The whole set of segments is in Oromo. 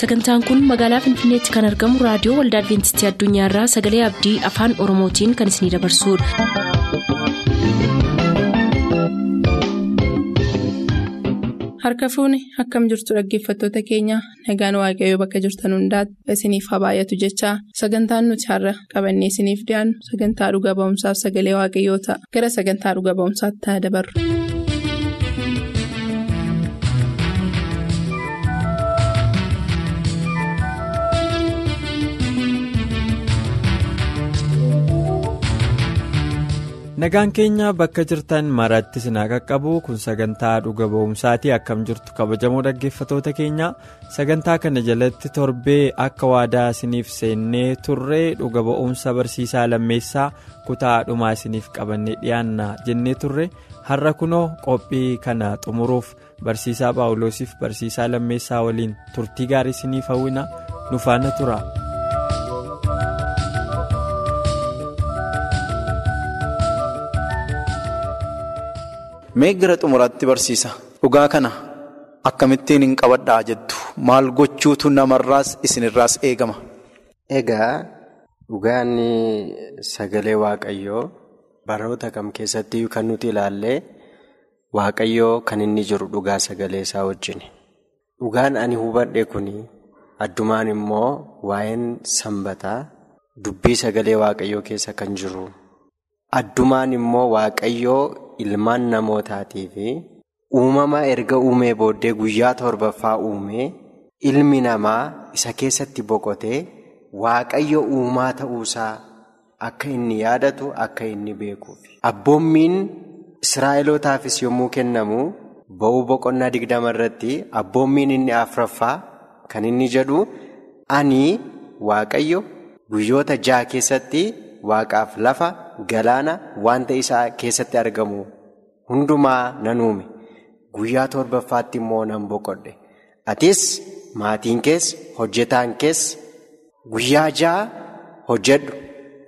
sagantaan kun magaalaa finfinneetti kan argamu raadiyoo waldaa adventistii addunyaarraa sagalee abdii afaan oromootiin kan isinidabarsudha. harka fuuni akkam jirtu dhaggeeffattoota keenya nagaan waaqayyoo bakka jirtan hundaati isiniif haa baay'atu jechaa sagantaan nuti har'a qabannee isiniif dhiyaannu sagantaa dhuga ba'umsaaf sagalee waaqayyoo ta'a gara sagantaa dhuga ba'umsaatti haa dabarru. Nagaan keenya bakka jirtan maratti sinaa qaqqabu kun sagantaa dhuga ba'umsaati akkam jirtu kabajamoo dhaggeeffatoota keenya. Sagantaa kana jalatti torbee akka waadaa isiniif seennee turree dhuga ba'umsa barsiisaa lammeessaa kutaa dhumaa isiniif qabannee dhiyaanna jennee turre. Har'a kunoo qophii kana xumuruuf barsiisaa paawuloosiif barsiisaa lammeessaa waliin turtii gaarii isiniif hawwina. Nu faana tura. Mee gara xumuraatti barsiisa dhugaa kana akkamittiin hin qabadhaa jettu maal gochuutu namarraas isinirraas eegama. Egaa dhugaan sagalee waaqayyoo baroota kam keessatti kan nuti ilaallee waaqayyoo kan inni jiru dhugaa sagalee isaa wajjin. Dhugaan ani hubadhe kun addumaan immoo waa'een sanbataa dubbii sagalee waaqayyoo keessa kan jiru. Addumaan immoo waaqayyoo. Ilmaan namootaatii fi uumama erga uumee booddee guyyaa torbaffaa uumee ilmi namaa isa keessatti boqotee waaqayyo uumaa ta'uusaa akka inni yaadatu akka inni beekuuf. Abboommiin Israa'elootaafis yommuu kennamu ba'uu boqonnaa digdama irratti abboommiin inni afraffaa kan inni jedhu ani waaqayyo guyyoota ja'a keessatti. Waaqaaf lafa galaana wanta isaa keessatti argamu hundumaa nan uume guyyaa torbaffaatti immoo nan boqodhe. Atis maatiin keessa hojjetaan keessa guyyaa ja'a hojjedhu.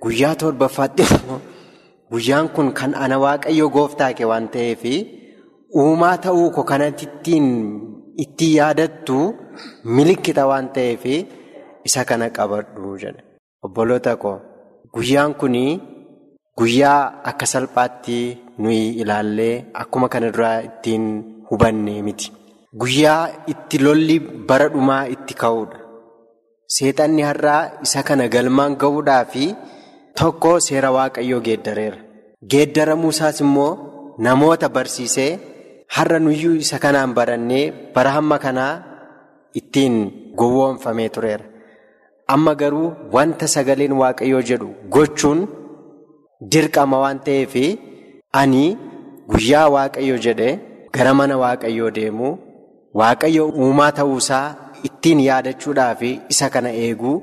Guyyaa torbaffaatti immoo guyyaan kun kan ana waaqayyo gooftaa kee waan ta'eef uumaa ta'uu koo kanatti ittiin yaadattu milikkita waan ta'eef isa kana qabadhu jedhe. Obboloota koo. Guyyaan kun guyyaa akka salphaatti nuyi ilaallee akkuma kana duraa ittiin hubanne miti. Guyyaa itti lolli bara dhumaa itti ka'uudha. Seexanni har'aa isa kana galmaan ga'uudhaa fi tokko seera waaqayyoo geeddareera. Geeddaramuu isaas immoo namoota barsiisee har'a nuyyuu isa kanaan barannee bara hamma kanaa ittiin gowwoomfamee tureera. Amma garuu wanta sagaleen waaqayyoo jedhu gochuun dirqama waan ta'eef ani guyyaa waaqayyo jedhe gara mana waaqayyoo deemu waaqayyo uumaa ta'uusaa ittiin yaadachuudhaaf isa kana eeguu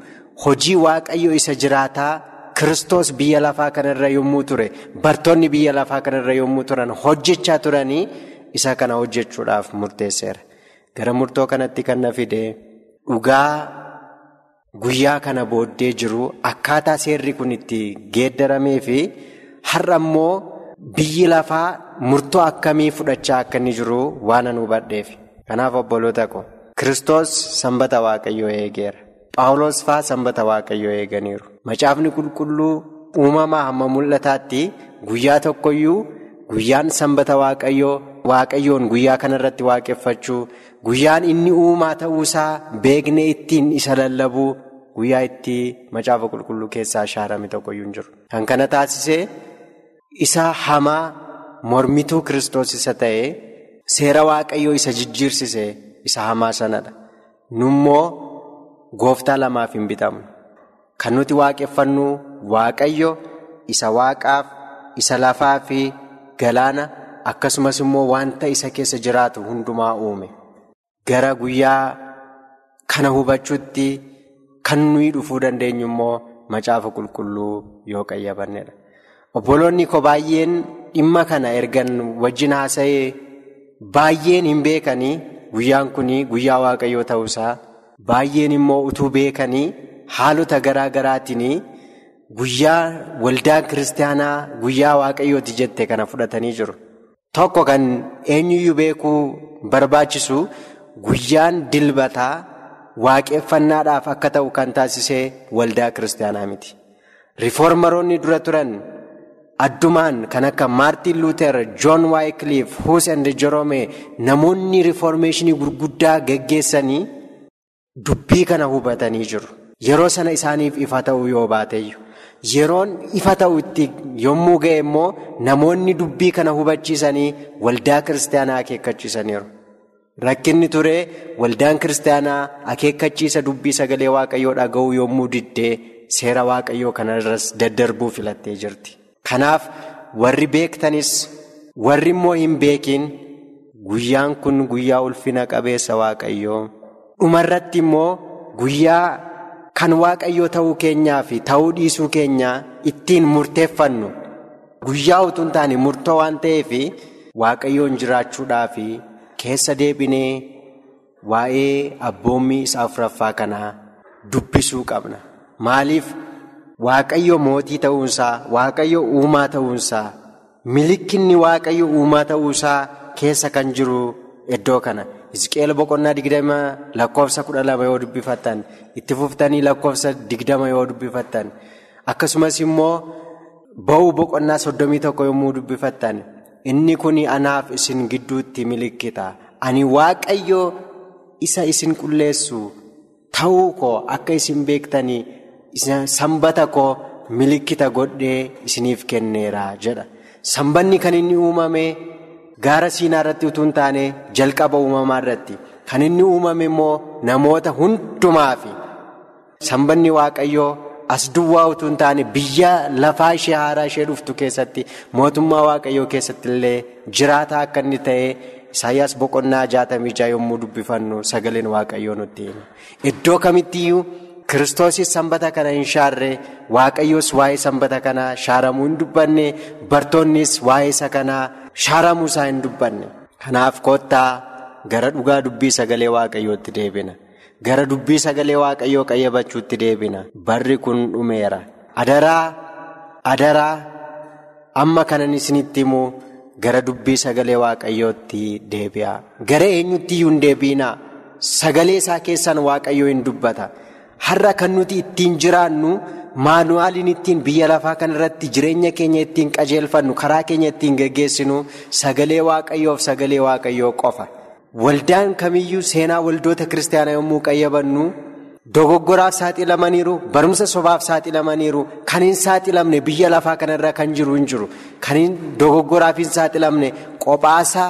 hojii waaqayyo isa jiraataa Kiristoos biyya lafaa kanarra yommuu ture bartoonni biyya lafaa kanarra yommuu turan hojjechaa turanii isa kana hojjechuudhaaf murteesseera. Gara murtoo kanatti kan na fide dhugaa. Guyyaa kana booddee jiru akkaataa seerri kun itti geeddaramee fi har'a immoo biyyi lafaa murtoo akkamii fudhachaa akka inni jiru waan nu hubadheef. Kanaaf obboloota ko Kiristoos sanbata waaqayyoo eegeera. Phaawulos fa'aa sanbata waaqayyoo eeganiiru. Macaafni qulqulluu uumamaa hamma mul'ataatti guyyaa tokkoyyuu guyyaan sanbata waaqayyoo waaqayyoon guyyaa kanarratti waaqeffachuu. Guyyaan inni uumaa ta'uusaa beeknee ittiin isa lallabuu guyyaa itti macaafa qulqulluu keessaa shaarame tokkoyyuu hin jiru. Kan kana taasisee isa hamaa mormituu kiristoos isa ta'ee seera waaqayyoo isa jijjiirsise isa hamaa sanadha. Nummoo gooftaa lamaaf hin bitamnu. Kan nuti waaqeffannu waaqayyo isa waaqaaf isa lafaa fi galaana akkasumas immoo wanta isa keessa jiraatu hundumaa uume. Gara guyyaa kana hubachuutti kan nuyi dhufuu dandeenyu immoo macaafa qulqulluu yoo qayyabannedha. Obboloonni koo baay'een dhimma kana ergan wajjin haasa'ee baay'een hin beekanii guyyaan kun guyyaa waaqayyoo ta'uusaa baay'een immoo utuu beekanii haalota garaa garaatiin guyyaa waldaan kiristaanaa guyyaa waaqayyooti jette kana fudhatanii jiru. Tokko kan eenyuyyuu beekuu barbaachisu. Guyyaan dilbataa waaqeffannaadhaaf akka ta'u kan taasisee waldaa kiristaanaa miti. Rifoormaroonni dura turan addumaan kan akka Maartiin Luuter, Joon Waayikiliif, Huus and Jeroome namoonni rifoormeeshinii gurguddaa geggeessanii dubbii kana hubatanii jiru. Yeroo sana isaaniif ifa ta'uu yoo baateeyyu. Yeroon ifa ta'u itti yommuu ga'e immoo namoonni dubbii kana hubachiisanii waldaa kiristaanaa akeekkachiisaniiru. Rakkinni ture waldaan kiristaanaa akeekkachiisa dubbii sagalee waaqayyoo dhaga'uu yommuu diddee seera waaqayyoo kanarras daddarbuu filattee jirti. Kanaaf warri beektanis warri immoo hin beekin guyyaan kun guyyaa ulfina qabeessa waaqayyoo dhumarratti immoo guyyaa. Kan waaqayyoo ta'uu keenyaa fi ta'uu dhiisuu keenyaa ittiin murteeffannu guyyaa utuu hin taane murtoo waan ta'eef waaqayyoon jiraachuudhaa fi keessa deebinee waa'ee abboommii isaa afuraffaa kanaa dubbisuu qabna. Maaliif waaqayyo mootii ta'uunsaa waaqayyo uumaa ta'uunsaa milikinni waaqayyo uumaa ta'uusaa keessa kan jiru iddoo kana. Hizqeel boqonnaa digdama lakkoofsa kudha lama yoo dubbifattan itti fuftanii lakkoofsa digdama yoo dubbifattan akkasumas immoo ba'uu boqonnaa soddomii tokko yommuu dubbifattan inni kun anaaf isin gidduutti milikkita ani waaqayyo isa isin qulleessu ta'uu koo akka isin beektanii sanbata koo milikkita godhee isiniif kenneera jedha sanbanni kan inni uumame. Gaara siinaa irratti utuu hin taane jalqaba uumamaa irratti kan inni uumame immoo namoota hundumaafi sanbanni waaqayyoo as duwwaa utuu hin taane biyya lafaa ishee haaraa ishee dhuftu keessatti mootummaa waaqayyoo keessatti illee jiraataa akka inni ta'e Isaayyaas boqonnaa jaatamii jaha yommuu dubbifannu sagaleen waaqayyoo nutti hima. Iddoo kamittiyyuu kiristoosis sanbata kana hin shaarre waaqayyoos waa'ee sanbata kanaa shaaramuu hin dubbanne bartoonnis waa'ee isa kanaa. Shaaramuu isaa hin dubbanne. Kanaaf kottaa gara dhugaa dubbii sagalee waaqayyootti deebina. Gara dubbii sagalee waaqayyoo qayyabachuutti deebina. Barri kun dhumeera. Adaraa, adaraa, amma kanan isinitti himu gara dubbii sagalee waaqayyootti deebi'a. Gara eenyutti iyyuu hin deebiinaa. Sagalee isaa keessaan waaqayyoo hin dubbata. Har'a kan nuti ittiin jiraannu. maanuwaaliin ittiin biyya lafaa kanarratti jireenya keenya ittiin qajeelfannu karaa keenya ittiin geggeessinu sagalee waaqayyoof sagalee waaqayyoo qofa. Waldaan kamiyyuu seenaa waldoota kiristaanaa yommuu qayyabannu dogoggoraaf saaxilamaniiru barumsa sobaaf saaxilamaniiru kan hin saaxilamne biyya lafaa kanarra kan jiru hin jiru kan hin dogoggoraaf hin saaxilamne qophaasaa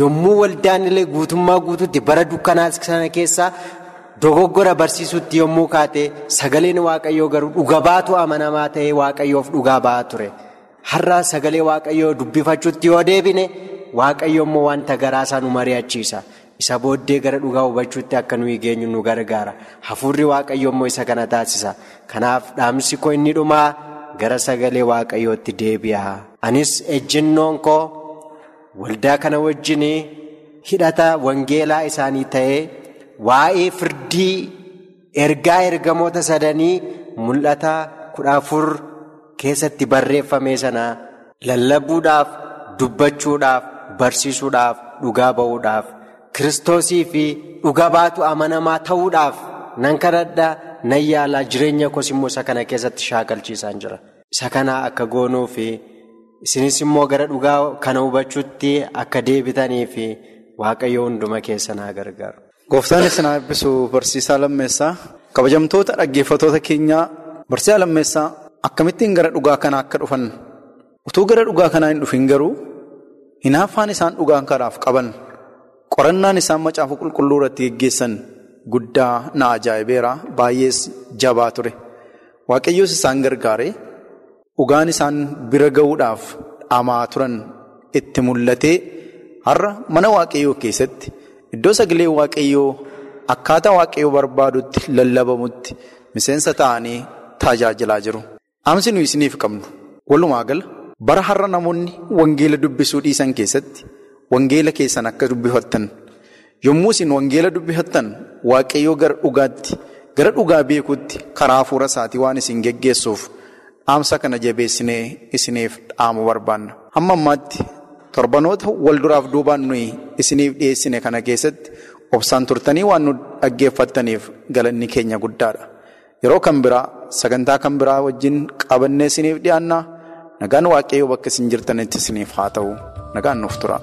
yommuu waldaan illee guutummaa guutuutti bara dukkanaa sana keessaa. Dogoggora barsiisutti yommuu kaate sagaleen waaqayyoo garuu dhuga baatu amanamaa ta'ee waaqayyoof dhugaa ba'aa ture. Har'a sagalee waaqayyoo dubbifachuutti yoo deebine waaqayyo immoo wanta garaasaa nu mari'achiisa. Isa booddee gara dhugaa hubachuutti akka nuyi geenyu nu gargaara. Hafuurri waaqayyo immoo isa kana taasisa. Kanaaf dhaamsi koo inni dhumaa gara sagalee waaqayyootti deebi'a. Anis ejjennoon koo waldaa kana wajjin hidhata wangeelaa isaanii ta'ee. Waa'ee firdii ergaa ergamoota sadanii mul'ata kudha afur keessatti barreeffame sana lallabuudhaaf, dubbachuudhaaf, barsiisuudhaaf, dhugaa ba'uudhaaf, kiristoosii fi dhugaa baatu amanamaa ta'uudhaaf nan kadhadha nan yaalaa jireenya koos immoo isa kana keessatti shaakalchiisaan jira. Isa kana akka goonuu fi isinis immoo gara dhugaa kana hubachuutti akka deebitanii fi waaqayyo hunduma keessa naa gargaaru. Gooftaan isin haa eebbisu barsiisaa lammeessaa. Kabajamtoota dhaggeeffatoota keenyaa barsiisaa lammeessaa akkamittiin gara dhugaa kanaa akka dhufan? Utuu gara dhugaa kanaa hin dhufin garuu hinaaffaan isaan dhugaa kanaaf qaban qorannaan isaan macaafa qulqulluu irratti geggeessan guddaa na ajaa'ibeera. Baay'ees jabaa ture. Waaqayyoos isaan gargaare dhugaan isaan bira ga'uudhaaf dhamaa turan itti mul'atee har'a mana waaqayyoo keessatti. Iddoo sagalee waaqayyoo akkaataa waaqayyoo barbaadutti lallabamutti miseensa ta'anii tajaajilaa jiru. Dhaamsi nuyi isiniif qabnu walumaa gala bara har'a namoonni wangeela dubbisuu dhiisan keessatti wangeela keessan akka dubbifattan yommuu isin wangeela dubbifattan waaqayyoo gara dhugaatti gara dhugaa beekuutti karaa hafuura isaatii waan isin geggeessuuf dhaamsa kana jabeessinee isiniif dhaamu barbaanna. Hamma ammaatti. Torbanoota wal duraaf duubaan nuyi isiniif dhiyeessine kana keessatti obsaan turtanii waan nu dhaggeeffattaniif galanni keenya guddaadha. Yeroo kan biraa sagantaa kan biraa wajjin qabannee isiniif dhiyaannaa nagaan waaqayyoo bakka isin jirtanitti isiniif haa ta'u nagaan nuuf tura.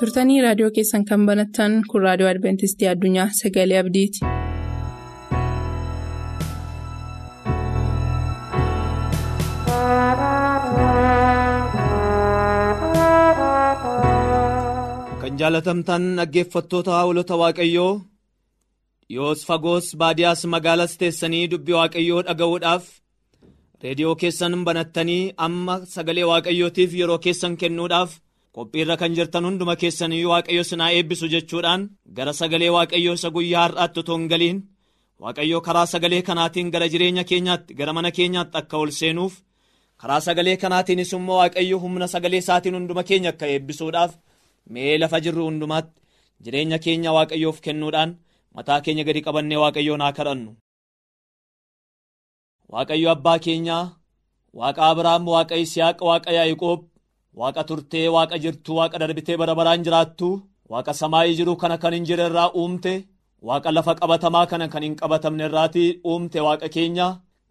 turtanii raadiyoo keessan kan banattan kun raadiyoo adventistii addunyaa sagalee abdiiti. Kan jaalatamtan dhaggeeffattoota hawlota waaqayyoo dhiyoos fagoos baadiyaas magaalaas teessanii dubbii waaqayyoo dhaga'uudhaaf reediyoo keessan banattanii amma sagalee waaqayyootiif yeroo keessan kennuudhaaf. qophiirra kan jirtan hunduma keessanii waaqayyo sinaa eebbisu jechuudhaan gara sagalee waaqayyoo isa guyyaa har'aatti otoo hin galiin waaqayyo karaa sagalee kanaatiin gara jireenya keenyaatti gara mana keenyaatti akka ol seenuuf karaa sagalee kanaatiinis immoo waaqayyo humna sagalee isaatiin hunduma keenya akka eebbisuudhaaf mee lafa jirru hundumaatti jireenya keenya waaqayyoof kennuudhaan mataa keenya gadi qabannee waaqayyoon haa kadhannu. waaqayyo abbaa keenyaa waaqa abiraam waaqa isiyaaq waaqa yaa'iqoob. waaqa turtee waaqa jirtuu waaqa darbitee bara baraan jiraattu waaqa samaayii jiru kana kan hin jirre irraa uumte waaqa lafa qabatamaa kana kan hin qabatamne irraatii uumte waaqa keenya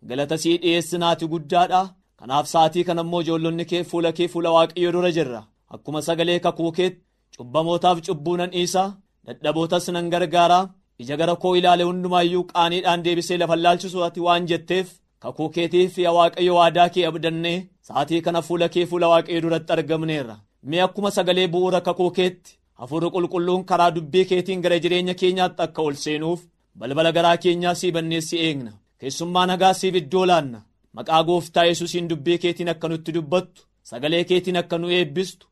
galata sii dhiyeessinaati guddaadha kanaaf sa'aatii kana immoo ijoollonni kee fuula kee fuula waaqayyo dura jirra akkuma sagalee kakuu keetti cubbamootaaf cubbuu nan dhiisa dadhabootas nan gargaara. Ija gara koo ilaale hundumaayyuu qaaniidhaan deebisee lafa laalchisu ati waan jetteef kakuu keetiif yaa waaqayyo waadaa kee abdannee sa'aatii kana fuula kee fuula waaqayyo duratti argamneerra. Mee akkuma sagalee bu'uura kakuu keetti hafuurri qulqulluun karaa dubbii keetiin gara jireenya keenyaatti akka ol seenuuf balbala garaa keenyaa sii banneessi eegna. Keessummaa nagaa siif iddoo laanna. Maqaa gooftaa yesuusiin dubbii keetiin akka nutti dubbattu sagalee keetiin akka nu eebbistu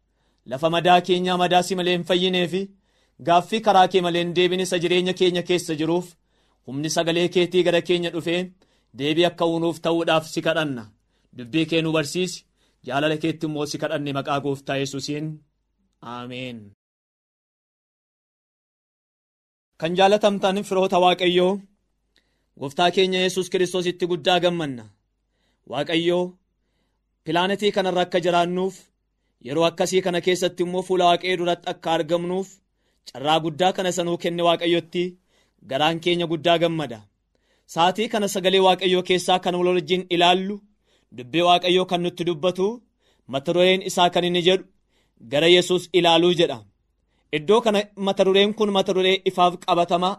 lafa madaa keenyaa madaa si malee hin fayyinee fi gaaffii karaa kee malee hin deebine isa jireenya keenya keessa jiruuf humni sagalee keetii gara keenya dhufee deebii akka uunuuf ta'uudhaaf si kadhanna. Dubbii kee nu barsiisi jaalala keetti immoo si kadhanne maqaa gooftaa yesuusiin. Ameen. kan jaalatamtan firoota waaqayyoo gooftaa keenya yesus kiristoositti guddaa gammanna. Waaqayyoo pilaanetii kanarra akka jiraannuuf yeroo akkasii kana keessatti immoo fuula waaqayyoo duratti akka argamnuuf carraa guddaa kana sanuu kenne waaqayyotti garaan keenya guddaa gammada. sa'aatii kana sagalee waaqayyoo keessaa kan wal wajjin ilaallu dubbii waaqayyoo kan nutti dubbatu mata dureen isaa kan inni jedhu gara yesus ilaaluu jedha. Iddoo kana mata dureen kun mata duree ifaaf qabatamaa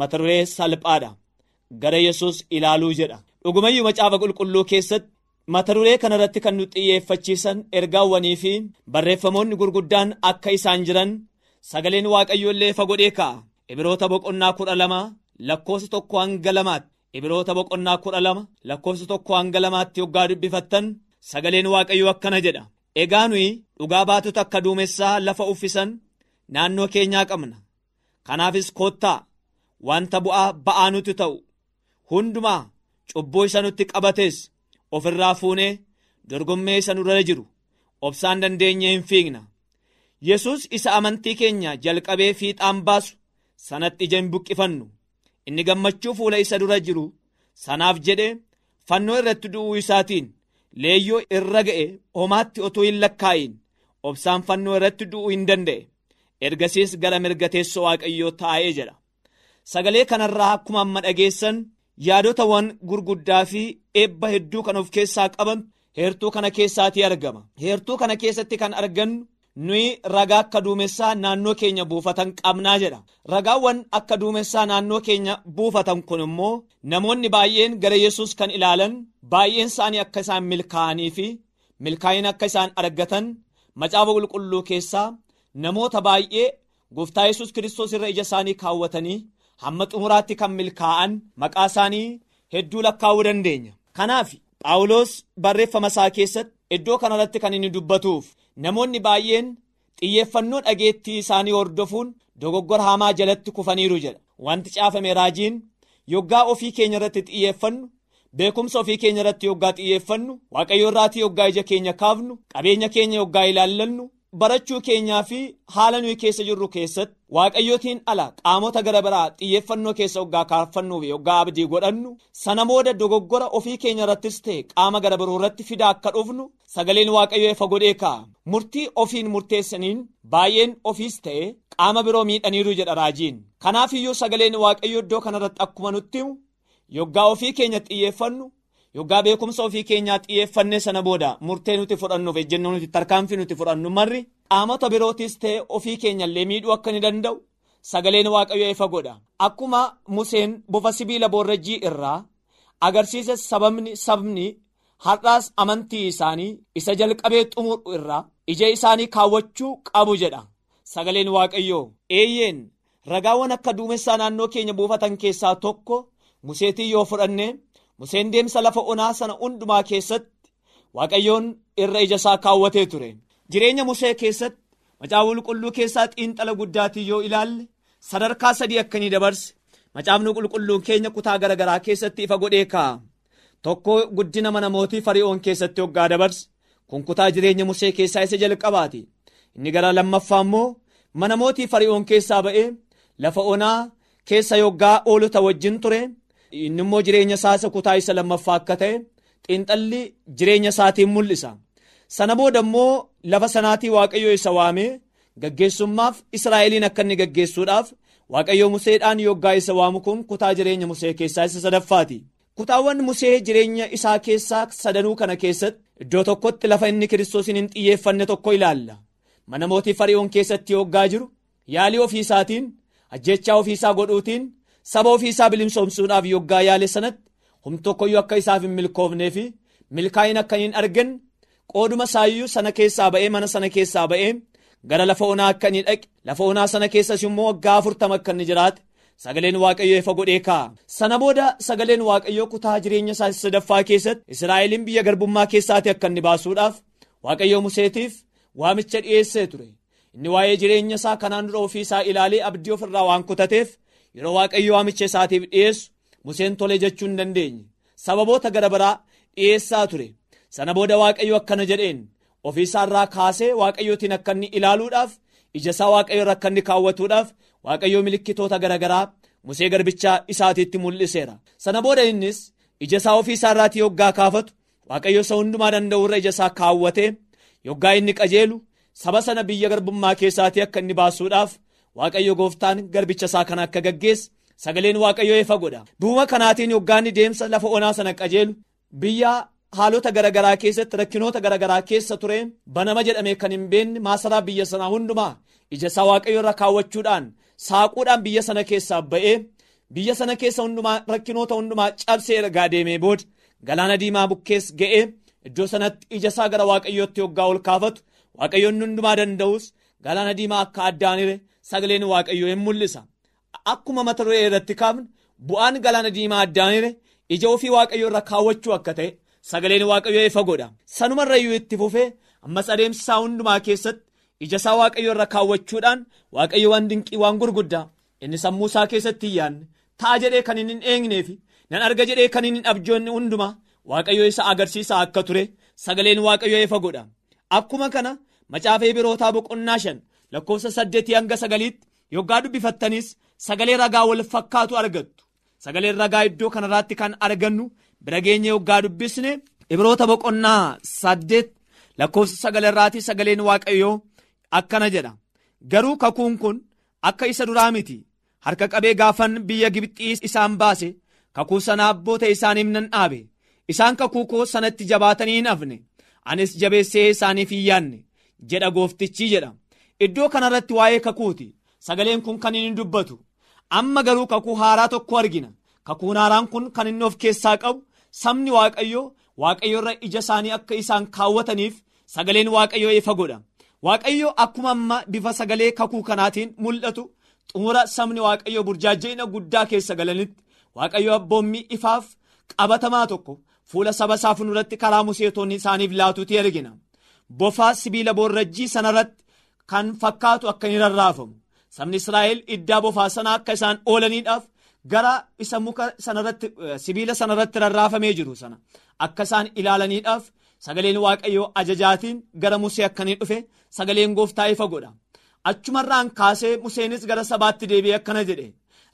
mata duree salphaadha. Gara yesus ilaaluu jedha. Dhugumayyuu macaafa qulqulluu keessatti mata duree kana irratti kan nu xiyyeeffachiisan ergaawwanii fi barreeffamoonni gurguddaan akka isaan jiran sagaleen waaqayyoo illee ifa godhee kaa'a ibiroota boqonnaa kudha lama lakkoofsa tokko hanga lamaatti. Ibiroota boqonnaa kudha lama lakkoofsa tokko hanga lamaatti yoggaa dubbifattan sagaleen waaqayyoo akkana jedha. Egaa nuyi dhugaa baatota akka duumessaa lafa uffisan naannoo keenyaa qabna. Kanaafis koottaa wanta bu'aa ba'aa nuti ta'u. Hundumaa cubbuu isa nutti qabates ofirraa fuunee dorgommee isa nurra jiru. Obsaan dandeenyee hin fiigna yesus isa amantii keenya jalqabee fiixaan baasu sanatti ija hin buqqifannu. Inni gammachuu fuula isa dura jiru sanaaf jedhe fannoo irratti du'uu isaatiin leeyyoo irra ga'e homaatti otuu hin lakkaa'in. Obsaan fannoo irratti du'uu hin danda'e. Ergasiis gara mirga teessoo waaqayyoo taa'ee jedha sagalee kanarraa akkuma amma dhageessan yaadotawwan gurguddaa fi eebba hedduu kan of keessaa qaban heertuu kana keessaatii argama. Heertuu kana keessatti kan argannu nuyi ragaa akka duumessaa naannoo keenya buufatan qabnaa jedha. Ragaawwan akka duumessaa naannoo keenya buufatan kun immoo namoonni baay'een gara yesus kan ilaalan baay'een isaanii akka isaan milkaa'anii fi milkaa'ina akka isaan argatan macaafa qulqulluu keessaa namoota baay'ee gooftaa yesus kiristoos irra ija isaanii kaawwatanii hamma xumuraatti kan milkaa'an maqaa isaanii hedduu lakkaa'uu dandeenya. Kanaaf phaawulos barreeffama isaa keessatti iddoo kanarratti kan inni dubbatuuf namoonni baay'een xiyyeeffannoo dhageettii isaanii hordofuun dogoggora hamaa jalatti kufaniiru jedha. Wanti caafame raajiin yoggaa ofii keenya irratti xiyyeeffannu beekumsa ofii keenya irratti yoggaa xiyyeeffannu waaqayyo irraatii yoggaa ija keenya kaafnu qabeenya keenya yoggaa ilaallannu barachuu keenyaa fi haala nuyi keessa jirru keessatti waaqayyootiin ala qaamota gara biraa xiyyeeffannoo keessa hoggaa kaafannuu fi hoggaa abdii godhannu sana booda dogoggora ofii keenya irrattis ta'e qaama gara biroo irratti fidaa akka dhufnu sagaleen waaqayyoo ifa godhee kaa'a murtii ofiin murteessaniin baay'een ofiis ta'e qaama biroo miidhaniiru jedha raajiin. Kanaaf iyyuu sagaleen waaqayyoo iddoo kanarratti akkuma nutti himu yoggaa ofii keenya xiyyeeffannu yoggaa beekumsa ofii keenyaa xiyyeeffannee sana booda murtee nuti fudhannuuf ejjennoo nuti tarkaanfii nuti fudhannu marri qaamota birootis ta'e ofii keenyallee miidhuu akka ni danda'u sagaleen waaqayyoo ifa godha. Akkuma museen bofa sibiila boorrajjii irraa agarsiise sababni sabni har'aas amantii isaanii isa jalqabee xumuru irraa ija isaanii kaawwachuu qabu jedha. Sagaleen waaqayyoo eeyyeen ragaawwan akka duumessaa naannoo keenya buufatan keessaa tokko museetii yoo fudhanne museen deemsa lafa onaa sana hundumaa keessatti waaqayyoon irra ija isaa kaawwatee ture. Jireenya musee keessatti macaafa qulqulluu keessaa xiinxala guddaatii yoo ilaalle sadarkaa sadii akkanii dabarse. Macaafni qulqulluun keenya kutaa garaagaraa keessatti ifa godhee kaa'a tokko guddina mana mootii fari'oon keessatti hoggaa dabarse. Kun kutaa jireenya musee keessaa isa jalqabaati. Inni gara lammaffaa immoo mana mootii fari'oon keessaa ba'ee lafa onaa keessa yoggaa oolota wajjin ture inni immoo jireenya isaa isa kutaa isa lammaffaa akka ta'e xiinxalli jireenya isaatiin mul'isa. Sana booda immoo lafa sanaatii waaqayyoo isa waamee gaggeessummaaf israa'eliin akka inni gaggeessuudhaaf waaqayyoo museedhaan yoggaa isa waamu kun kutaa jireenya musee keessaa isa sadaffaati. Kutaawwan musee jireenya isaa keessaa sadanuu kana keessatti iddoo tokkotti lafa inni kiristoosiin hin xiyyeeffanne tokko ilaalla. Mana mootii fari'oon keessatti yoggaa jiru yaalii ofiisaatiin ajjechaa ofiisaa godhuutiin saba ofiisaa bilimsoomsuudhaaf yoggaa yaale sanatti hum tokkoyyuu akka isaaf hin milkoofnee fi milkaa'in akka hin argan qooduma saayyuu sana keessaa ba'ee mana sana keessaa ba'ee gara lafa onaa akka inni dhaqe lafa onaa sana keessas immoo waggaa afurtama akka inni jiraate. Sagaleen waaqayyoo ifa godhee kaa'a sana booda sagaleen waaqayyoo kutaa jireenya isaa sadaffaa keessatti israa'eliin biyya garbummaa keessaati akka inni baasuudhaaf waaqayyoo museetiif waamicha dhiyeessee ture. Inni waa'ee jireenya isaa kanaan dura ofii isaa ilaalee abdii ofirraa waan kutateef yeroo waaqayyo waamicha isaatiif dhiyeessu? Museen tole jechuu hin dandeenye. Sababoota gara biraa dhiyeessaa ture. Sana booda waaqayyo akkana jedheen. Ofiisaarraa kaasee waaqayyootiin akka inni ilaaluudhaaf ija isaa waaqayyo irra akka inni kaawwatuudhaaf waaqayyo milikkitoota garaagaraa musee garbichaa isaatiitti mul'iseera. Sana booda innis ija isaa ofiisaarraatii yoggaa kaafatu waaqayyo isa hundumaa danda'u irra ija isaa kaawwatee yoggaa inni qajeelu saba sana biyya garbummaa keessaatii akka inni baasuudhaaf waaqayyo gooftaan garbicha isaa kana akka gaggeesse sagaleen waaqayyo ifa godha. Duuma kanaatiin yoggaanni deemsa lafa onaa sana qajeelu biyya haalota garaagaraa keessatti rakkinoota garaagaraa keessa ture banama jedhamee kan hin beekne maasaraa biyya sanaa hundumaa ija isaa waaqayyo irra kaawwachuudhaan saaquudhaan biyya sana keessaa ba'ee biyya sana keessa hundumaa rakkinoota hundumaa cabsee ergaa deemee booda galaana diimaa bukkees ga'ee iddoo sanatti ija isaa gara waaqayyootti yoggaa ol kaafatu waaqayyoon hundumaa danda'us galaana diimaa akka addaanire sagaleen waaqayyoo hin mul'isa. Akkuma mata duree irratti kaafne bu'aan galaana diimaa addaanire ija ofii waaqayyoo irra kaawwachuu akka ta'e sagaleen waaqayyoo ifa godha. Sanumarrayyuu itti fufee ammas adeemsa isaa hundumaa keessatti ija isaa waaqayyoo irra kaawwachuudhaan waaqayyo waan dinqii waan gurguddaa inni sammuu isaa keessatti yaadne ta'a jedhee kan hin eegneefi nan arga jedhee kan hin abjoonne hundumaa waaqayyo isa agarsiisaa akka ture sagaleen waaqayyoo ifa godha. Akkuma kana macaafee birootaa boqonnaa shan lakkoofsa saddeetii hanga sagaliitti yoggaa dubbifattanis sagalee ragaa wal fakkaatu argattu. Sagaleen ragaa iddoo kanarraatti kan argannu bira geenye yoggaa dubbisne ibroota boqonnaa saddeet lakkoofsa sagalarraatii sagaleen waaqayyoo akkana jedha. Garuu kakuun kun akka isa duraa miti. Harka qabee gaafan biyya gibxii isaan baase kakuu sana abboota isaaniif nan dhaabe. Isaan kakuu koo sanatti jabaatanii hin hafne. Anis jabeessee isaaniif hin yaanne jedha gooftichi jedha iddoo kanarratti waa'ee kakuuti. Sagaleen kun kan inni dubbatu. Amma garuu kakuu haaraa tokko argina. Kakuun haaraan kun kan inni of keessaa qabu sabni waaqayyoo waaqayyo irra ija isaanii akka isaan kaawwataniif sagaleen waaqayyoo ifa godha. Waaqayyo akkuma amma bifa sagalee kakuu kanaatiin mul'atu xumura sabni waaqayyoo burjaaja'ina guddaa keessa galanitti. Waaqayyo abboommii ifaaf qabatamaa tokko fuula saba isaa fuulduratti karaa museetonni isaaniif laatuuti argina. Bofaa sibiila boorrajjii sanarratti kan fakkaatu akka hin rarraafamu. Sabni israa'el iddaa bofaa sana akka isaan oolaniidhaaf gara isa muka sanarratti sibiila sanarratti rarraafamee jiru sana akka isaan ilaalaniidhaaf sagaleen waaqayyoo ajajaatiin gara musee akkanii dhufe sagaleen gooftaa ifa godha. Achumarraan kaasee museenis gara sabaatti deebi'ee akkana jedhe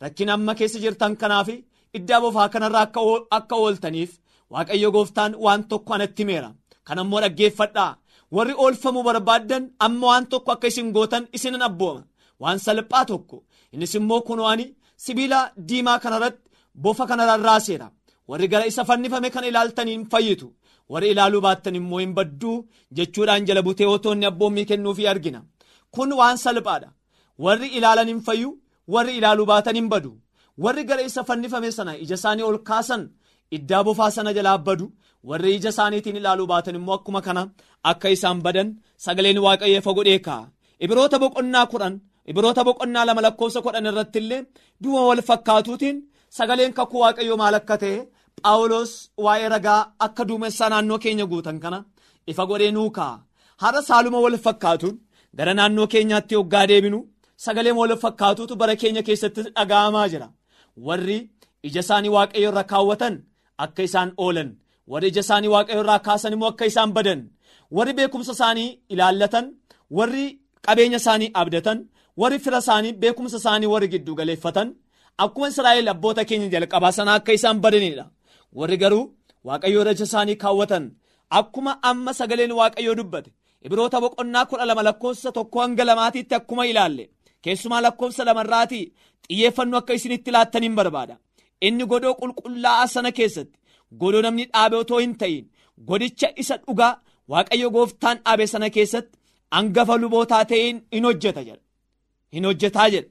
rakkina amma keessa jirtan kanaaf iddaa bofaa kanarraa akka ooltaniif waaqayyo gooftaan waan tokko anatti himeera. Kan ammoo dhaggeeffadhaa warri oolfamuu barbaaddan amma waan tokko akka isin gootan isinan abbooma. Waan salphaa tokko. Innis immoo kunooni sibiila diimaa kanarratti bofa kanarraan raaseera warri gara isa fannifame kan ilaaltaniin fayyitu. Warri ilaaluu baattan immoo hin badduu jechuudhaan jala butee otoonni abboommii kennuufii argina. Kun waan salphaadha. Warri ilaalan hin fayyu warri ilaaluu baatan hin badu. Warri gara isa fannifame sana ija isaanii ol kaasan iddaa bofaa sana jalaa badu warri ija isaaniitiin ilaaluu baatan immoo akkuma kana akka isaan badan sagaleen waaqayyo ifa godhee kaa'a ibiroota boqonnaa kudhan ibiroota boqonnaa lama lakkoofsa kudhan irratti illee du'a wal fakkaatuutiin sagaleen kakuu waaqayyoo maal akka ta'e phaawulos waa'ee ragaa akka duumessaa naannoo keenya guutan kana ifa godhee nuu kaa'a har'a saaluma wal fakkaatuun gara naannoo keenyaatti hoggaa deebinu sagaleen wal fakkaatuutu bara keenya keessatti dhaga'amaa jira. Warri ija isaanii waaqayyo irra kaawwatan akka isaan oolan warri ija isaanii waaqayyo irraa kaasan immoo akka isaan badan warri beekumsa isaanii ilaallatan warri qabeenya isaanii abdatan warri fira isaanii beekumsa isaanii warri giddu galeeffatan akkuma israa'el abboota keenya jalqabaa sana akka isaan badanidha warri garuu waaqayyo irra ija isaanii kaawwatan akkuma amma sagaleen waaqayyoo dubbate ibiroota boqonnaa kudha lama lakkoofsa tokko hanga lamaatiitti akkuma ilaalle keessumaa lakkoofsa lamarraatii xiyyeeffannoo akka isinitti laattaniin barbaada inni godoo qulqullaa'aa sana keessatti godoo namni dhaabe otoo hin ta'in godicha isa dhugaa waaqayyo gooftaan dhaabe sana keessatti hangafa lubootaa ta'een hin hojjeta jedha. Hin hojjetaa jedha.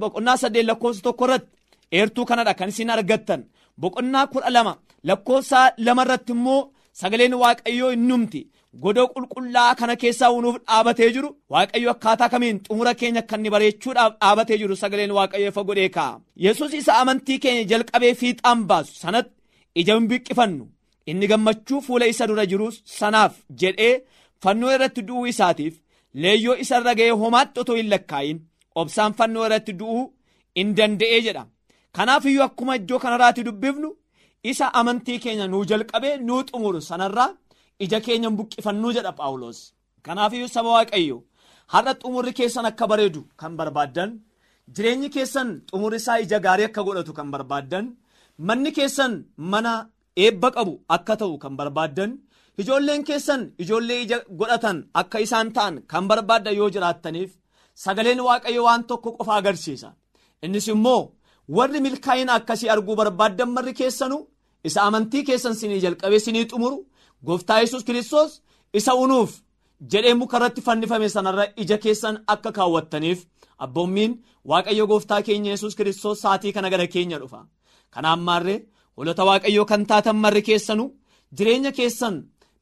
Boqonnaa saddeet lakkoofsa tokko irratti eertuu kanadha kan isin argattan. Boqonnaa kudha lama lakkoofsa lama irratti immoo sagaleen waaqayyoo hin numti godoo qulqullaa'aa kana keessaa unuuf dhaabatee jiru waaqayyo akkaataa kamiin xumura keenya kan inni bareechuudhaaf dhaabatee jiru sagaleen waaqayyo ifa godhee kaa'a yesus isa amantii keenya jalqabee fiixaan baasu sanatti ija hin biqqifannu. Inni gammachuu fuula isa dura jiru sanaaf jedhee fannoo irratti du'uu isaatiif leeyyoo isa irra ga'ee homaatti otoo hin lakkaa'in obsaan fannoo irratti du'uu hin danda'ee jedha. Kanaaf iyyuu akkuma iddoo kanarraatti dubbifnu isa amantii keenya nuu jalqabee nuu xumuru sanarraa ija keenya buqqifannuu jedha phaawulos. Kanaaf iyyuu saba waaqayyo har'a xumurri keessan akka bareedu kan barbaaddan jireenyi keessan xumurri isaa ija gaarii akka godhatu kan barbaaddan manni keessan mana eebba qabu akka ta'u kan barbaaddan ijoolleen keessan ijoollee ija godhatan akka isaan ta'an kan barbaaddan yoo jiraattaniif sagaleen waaqayyo waan tokko qofa agarsiisa. Innis immoo warri milkaa'ina akkasii arguu barbaaddan marri keessanu isa amantii keessan sinii jalqabee sinii xumuru gooftaa yesus kiristoos isa unuuf jedhee mukarratti fannifame sanarra ija keessan akka kaawwattaniif abboommiin waaqayyo gooftaa keenya yesus kiristoos saatii kana gara keenya dhufa kanaan maarree holota waaqayyoo kan taatan marri keessanu jireenya keessan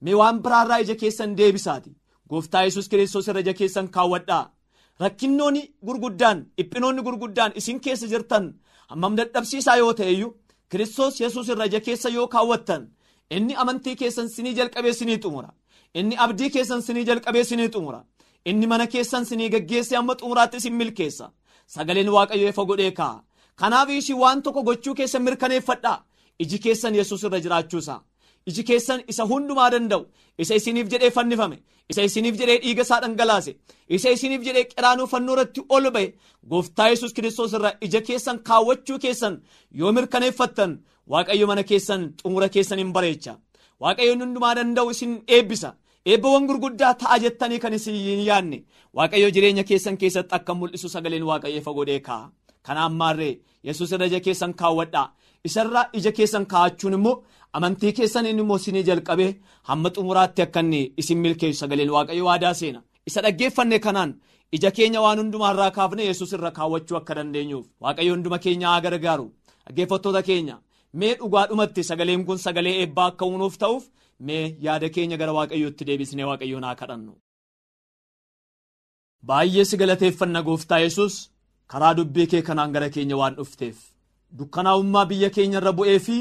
mee waan biraarraa ija keessan deebisaati. Gooftaa yesus kiristoos irra ija keessan kaawwadhaa. Rakkinnoonni gurguddaan dhiphinoonni gurguddaan isin keessa jirtan hammam dadhabsiisaa yoo ta'eyyuu kiristoos yesus irra ija keessa yoo kaawwattan inni amantii keessan sinii jalqabee sinii xumura. Inni abdii keessan sinii jalqabee sinii xumura. Inni mana keessan sinii geggeessee amma xumuraatti isin milkeessa. Sagaleen waaqayyo ifa godhee kaa'a kanaaf ishii waan tokko gochuu keessan mirkaneeffadhaa iji keessan yesus irra jiraachuusaa iji keessan isa hundumaa danda'u. Isa isiniif jedhee fannifame. Isa isiniif jedhee dhiiga isaa dhangalaase. Isa isiniif jedhee qiraanuu fannoo irratti ol ba'e. Gooftaa yesus kiristoos irra ija keessan kaawwachuu keessan yoo mirkaneeffattan waaqayyo mana keessan xumura keessan hin bareecha. Waaqayyoon hundumaa danda'u isin eebbisa. Eebbawwan gurguddaa ta'a jettanii kan isin hin yaanne. Waaqayyo jireenya keessan keessatti akka mul'isu sagaleen waaqayyo ifa godhee kaa'a kanaan maarree yesus irra ija keessan kaawwadhaa. Isarra ija keessan kaa'achuun immoo amantii keessan immoo isinii jalqabee hamma xumuraatti akka inni isin milkeessu. Sagaleen waaqayyo waadaa seena. Isa dhaggeeffanne kanaan ija keenya waan hundumaarraa kaafne yesus irra kaawwachuu akka dandeenyuuf. Waaqayyo hunduma keenya haa gargaaru. Dhaggeeffattoota keenya mee dhugaadhumatti sagaleen kun sagalee eebbaa akka uunuuf ta'uuf mee yaada keenya gara waaqayyootti deebisnee waaqayyoon haa kadhannu. baay'ee si galateeffanna gooftaa yesus karaa dubbii kee kanaan gara keenya waan dhufteef. Dukkanaa'ummaa biyya keenya irra bu'ee fi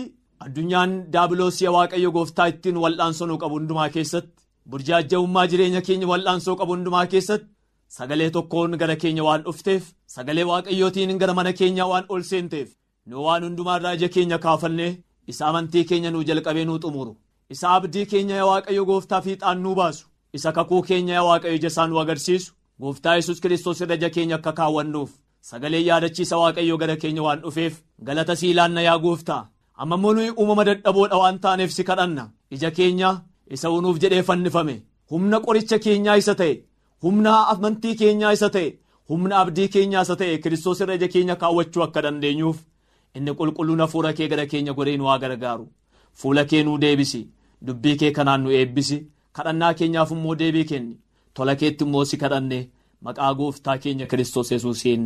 addunyaan daabiloosii waaqayyo gooftaa ittiin wal'aansoo nu qabu hundumaa keessatti burjaaja'ummaa jireenya keenya wal'aansoo qabu hundumaa keessatti sagalee tokkoon gara keenya waan dhufteef sagalee waaqayyootiin gara mana keenyaa waan ol seenteef nu waan hundumaarraa ija keenya kaafannee isa amantii keenya nuu jalqabee nuu xumuru. Isa abdii keenya waaqayyo gooftaa fiixaan nuu baasu. Isa kakuu keenya waaqayyo ija isaa nu agarsiisu. Gooftaa yesus kiristoos irra ija keenya akka kaawwannuuf sagalee yaadachiisa waaqayyo gara keenya waan dhufeef galata sii laanna yaa gooftaa amma nuyi uumama dadhaboodha waan taaneef si kadhanna. Ija keenya isa unuuf jedhee fannifame. Humna qoricha keenyaa isa ta'e humna amantii keenyaa isa ta'e humna abdii keenyaa isa ta'e kiristoos irra ija keenya kaawwachuu akka dandeenyuuf inni qulqulluun hafuura kee gara keenya godhee nu haa gargaaru. Fuula kee nuu deebisi dubbii kee kanaan nu eebbisi kadhannaa keenyaaf immoo deebii kenni tola keetti immoo si kadhanne maqaa gooftaa keenya kiristoos yesuusiin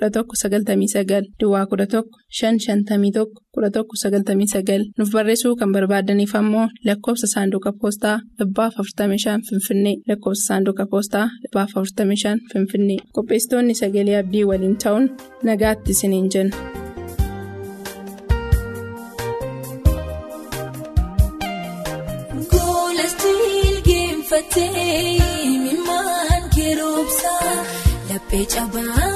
11 99 Duwwaa 11 551 11 99 nuuf barreessuu kan barbaadaniif ammoo lakkoofsa saanduqa poostaa dhibbaaf 45 Finfinnee lakkoofsa saanduqa poostaa dhibbaaf 45 Finfinnee. Qopheessitoonni sagalee abdii waliin ta'uun nagaatti isiniin jenna. Laphee cabaan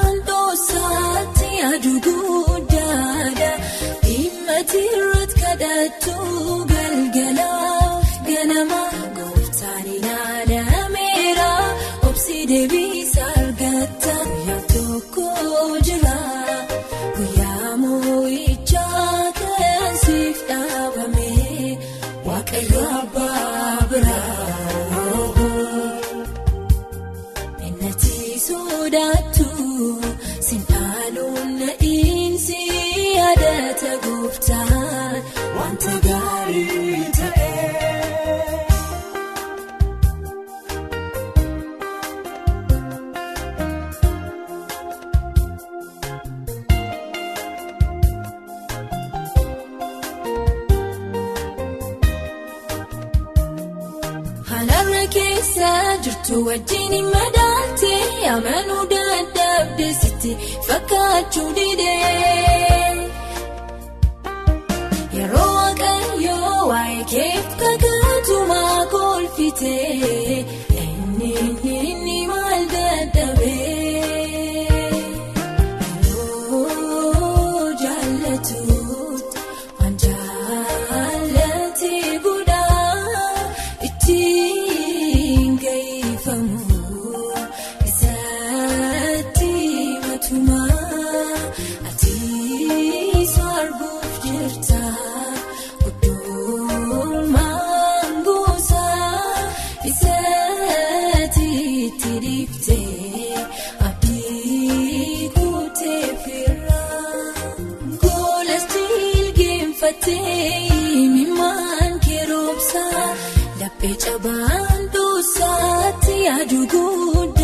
aduu guddaadha. Dhimmati irratti kadhattu galgala ganama gooftaan ilaalameera. Obsi deebisa argata guyyaa tokko jira. Guyyaa moo'ichaa kan siif dhaabame waaqayyo abbaa biraa. sodaatu sinaaluun Halarra keessa jirtu wajjin madaalte amanuu dadhabde sitti fakkaachuu didee. Yeroo waaqayyoo waa'ee keef kakatumaa kolfite geeffattee mimaan keroobsaa laphee cabaan dhoosaatti aduu guddaadha.